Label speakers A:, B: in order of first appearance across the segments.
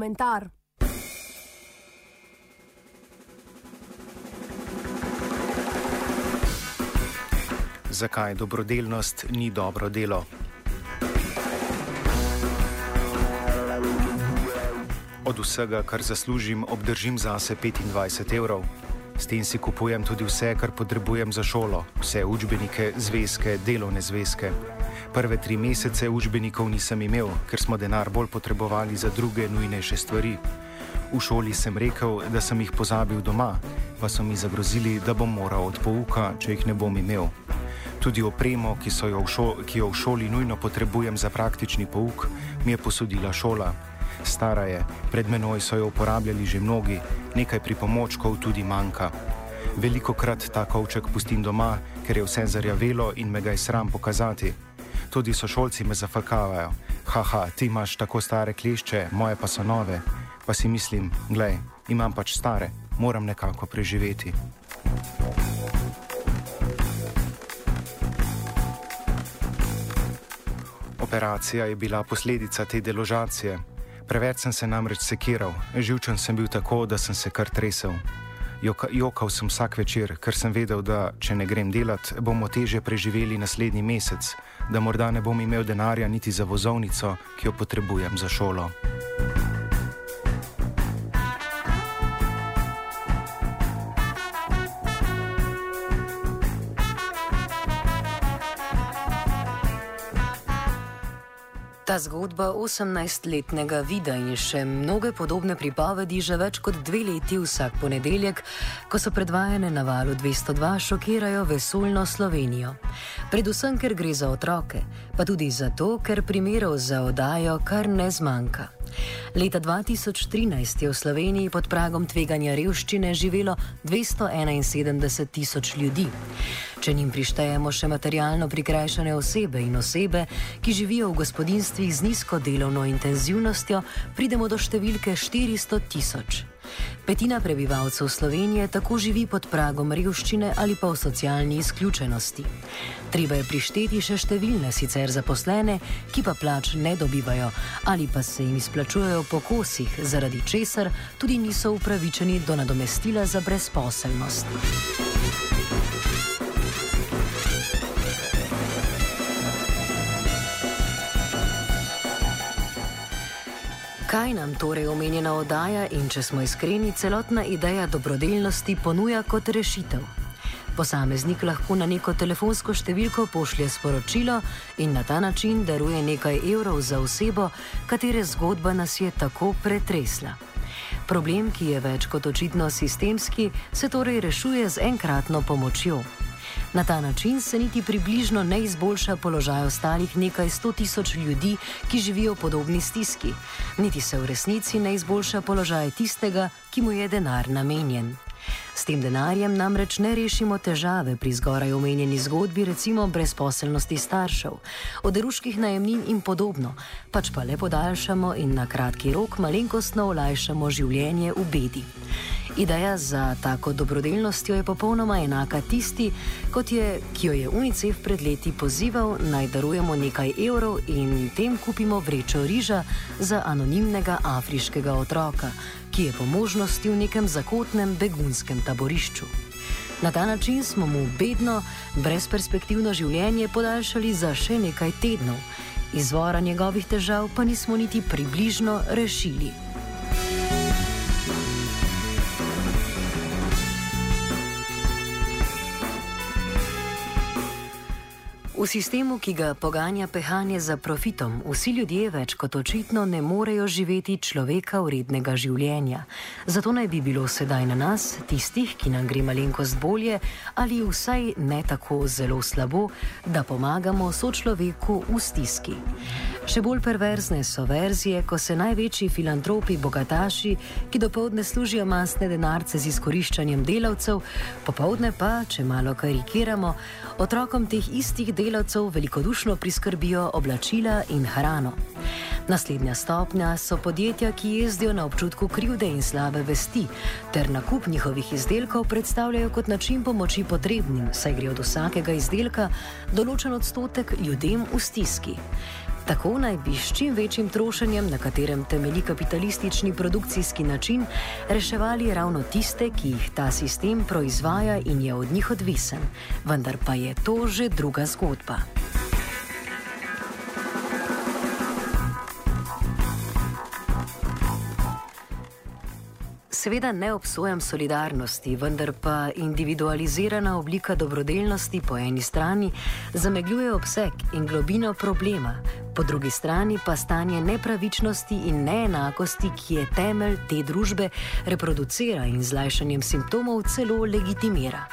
A: komentar.
B: Zakaj dobrodelnost ni dobro delo? Od vsega, kar zaslužim, obdržim zase 25 evrov. S tem si kupujem tudi vse, kar potrebujem za šolo, vse učbenike, zvezke, delovne zvezke. Prve tri mesece učbenikov nisem imel, ker smo denar bolj potrebovali za druge nujnejše stvari. V šoli sem rekel, da sem jih pozabil doma, pa so mi zagrozili, da bom moral od pouka, če jih ne bom imel. Tudi opremo, ki, jo šoli, ki jo v šoli nujno potrebujem za praktični pouk, mi je posodila šola. Stara je, pred menoj so jo uporabljali že mnogi, nekaj pripomočkov tudi manjka. Veliko krat ta kovček pustim doma, ker je vse zarjavelo in me ga je sram pokazati. Tudi sošolci me zafrkavajo. Haha, ti imaš tako stare klešče, moje pa so nove. Pa si mislim, glej, imam pač stare, moram nekako preživeti. Operacija je bila posledica te deložacije. Preveč sem se namreč sekiral, živčen sem bil tako, da sem se kar tresel. Joka, jokal sem vsak večer, ker sem vedel, da če ne grem delat, bomo teže preživeli naslednji mesec, da morda ne bom imel denarja niti za vozovnico, ki jo potrebujem za šolo.
C: Ta zgodba 18-letnega vida in še mnoge podobne pripovedi že več kot dve leti vsak ponedeljek, ko so predvajane na valu 202, šokirajo vesoljno Slovenijo. Predvsem, ker gre za otroke, pa tudi zato, ker primerov za odajo kar ne zmanjka. Leta 2013 je v Sloveniji pod pragom tveganja revščine živelo 271 tisoč ljudi. Če njim prištejemo še materialno prikrajšane osebe in osebe, ki živijo v gospodinstvih z nizko delovno intenzivnostjo, pridemo do številke 400 tisoč. Petina prebivalcev Slovenije tako živi pod pragom revščine ali pa v socialni izključenosti. Treba je prišteti še številne sicer zaposlene, ki pa plač ne dobivajo ali pa se jim izplačujejo po kosih, zaradi česar tudi niso upravičeni do nadomestila za brezposelnost. Kaj nam torej omenjena oddaja in če smo iskreni, celotna ideja dobrodelnosti ponuja kot rešitev? Posameznik lahko na neko telefonsko številko pošlje sporočilo in na ta način daruje nekaj evrov za osebo, katere zgodba nas je tako pretresla. Problem, ki je več kot očitno sistemski, se torej rešuje z enkratno pomočjo. Na ta način se niti približno ne izboljša položaj ostalih nekaj sto tisoč ljudi, ki živijo v podobni stiski, niti se v resnici ne izboljša položaj tistega, ki mu je denar namenjen. S tem denarjem namreč ne rešimo težave pri zgoraj omenjeni zgodbi, recimo brezposelnosti staršev, oderuških najemnin in podobno, pač pa le podaljšamo in na kratki rok malenkostno olajšamo življenje v bedi. Ideja za tako dobrodelnostjo je popolnoma enaka tisti, kot je, ki jo je UNICEF pred leti pozival, naj darujemo nekaj evrov in tem kupimo vrečo riža za anonimnega afriškega otroka, ki je po možnosti v nekem zakotnem begunskem taborišču. Na ta način smo mu bedno, brezperspektivno življenje podaljšali za še nekaj tednov, izvora njegovih težav pa nismo niti približno rešili. V sistemu, ki ga poganja pehanje za profitom, vsi ljudje več kot očitno ne morejo živeti človeka vrednega življenja. Zato naj bi bilo sedaj na nas, tistih, ki nam gre malenkost bolje ali vsaj ne tako zelo slabo, da pomagamo sočloveku v stiski. Še bolj perverzne so verzije, ko se največji filantropi, bogataši, ki dopoledne služijo masne denarce z izkoriščanjem delavcev, popoldne pa, če malo karikiramo, otrokom teh istih delavcev velikodušno priskrbijo oblačila in hrano. Naslednja stopnja so podjetja, ki jezdijo na občutku krivde in slabe vesti, ter nakup njihovih izdelkov predstavljajo kot način pomoči potrebnim, saj gre od vsakega izdelka določen odstotek ljudem v stiski. Tako naj bi s čim večjim trošenjem, na katerem temelji kapitalistični produkcijski način, reševali ravno tiste, ki jih ta sistem proizvaja in je od njih odvisen. Vendar pa je to že druga zgodba. Seveda ne obsojam solidarnosti, vendar pa individualizirana oblika dobrodelnosti po eni strani zamegljuje obseg in globino problema, po drugi strani pa stanje nepravičnosti in neenakosti, ki je temelj te družbe, reproducira in z lajšanjem simptomov celo legitimira.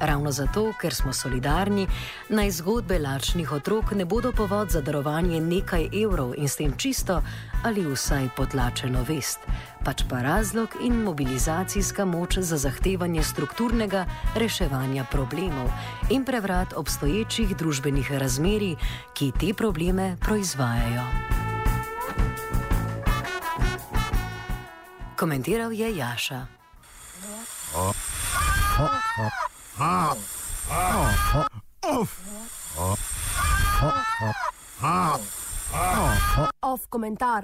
C: Ravno zato, ker smo solidarni, naj zgodbe lačnih otrok ne bodo povod za darovanje nekaj evrov in s tem čisto ali vsaj potlačeno vest, pač pa razlog in mobilizacijska moč za zahtevanje strukturnega reševanja problemov in prevrat obstoječih družbenih razmerij, ki te probleme proizvajajo. Komentiral je Jaša. Oh. Oh. Oh.
A: Off komentar.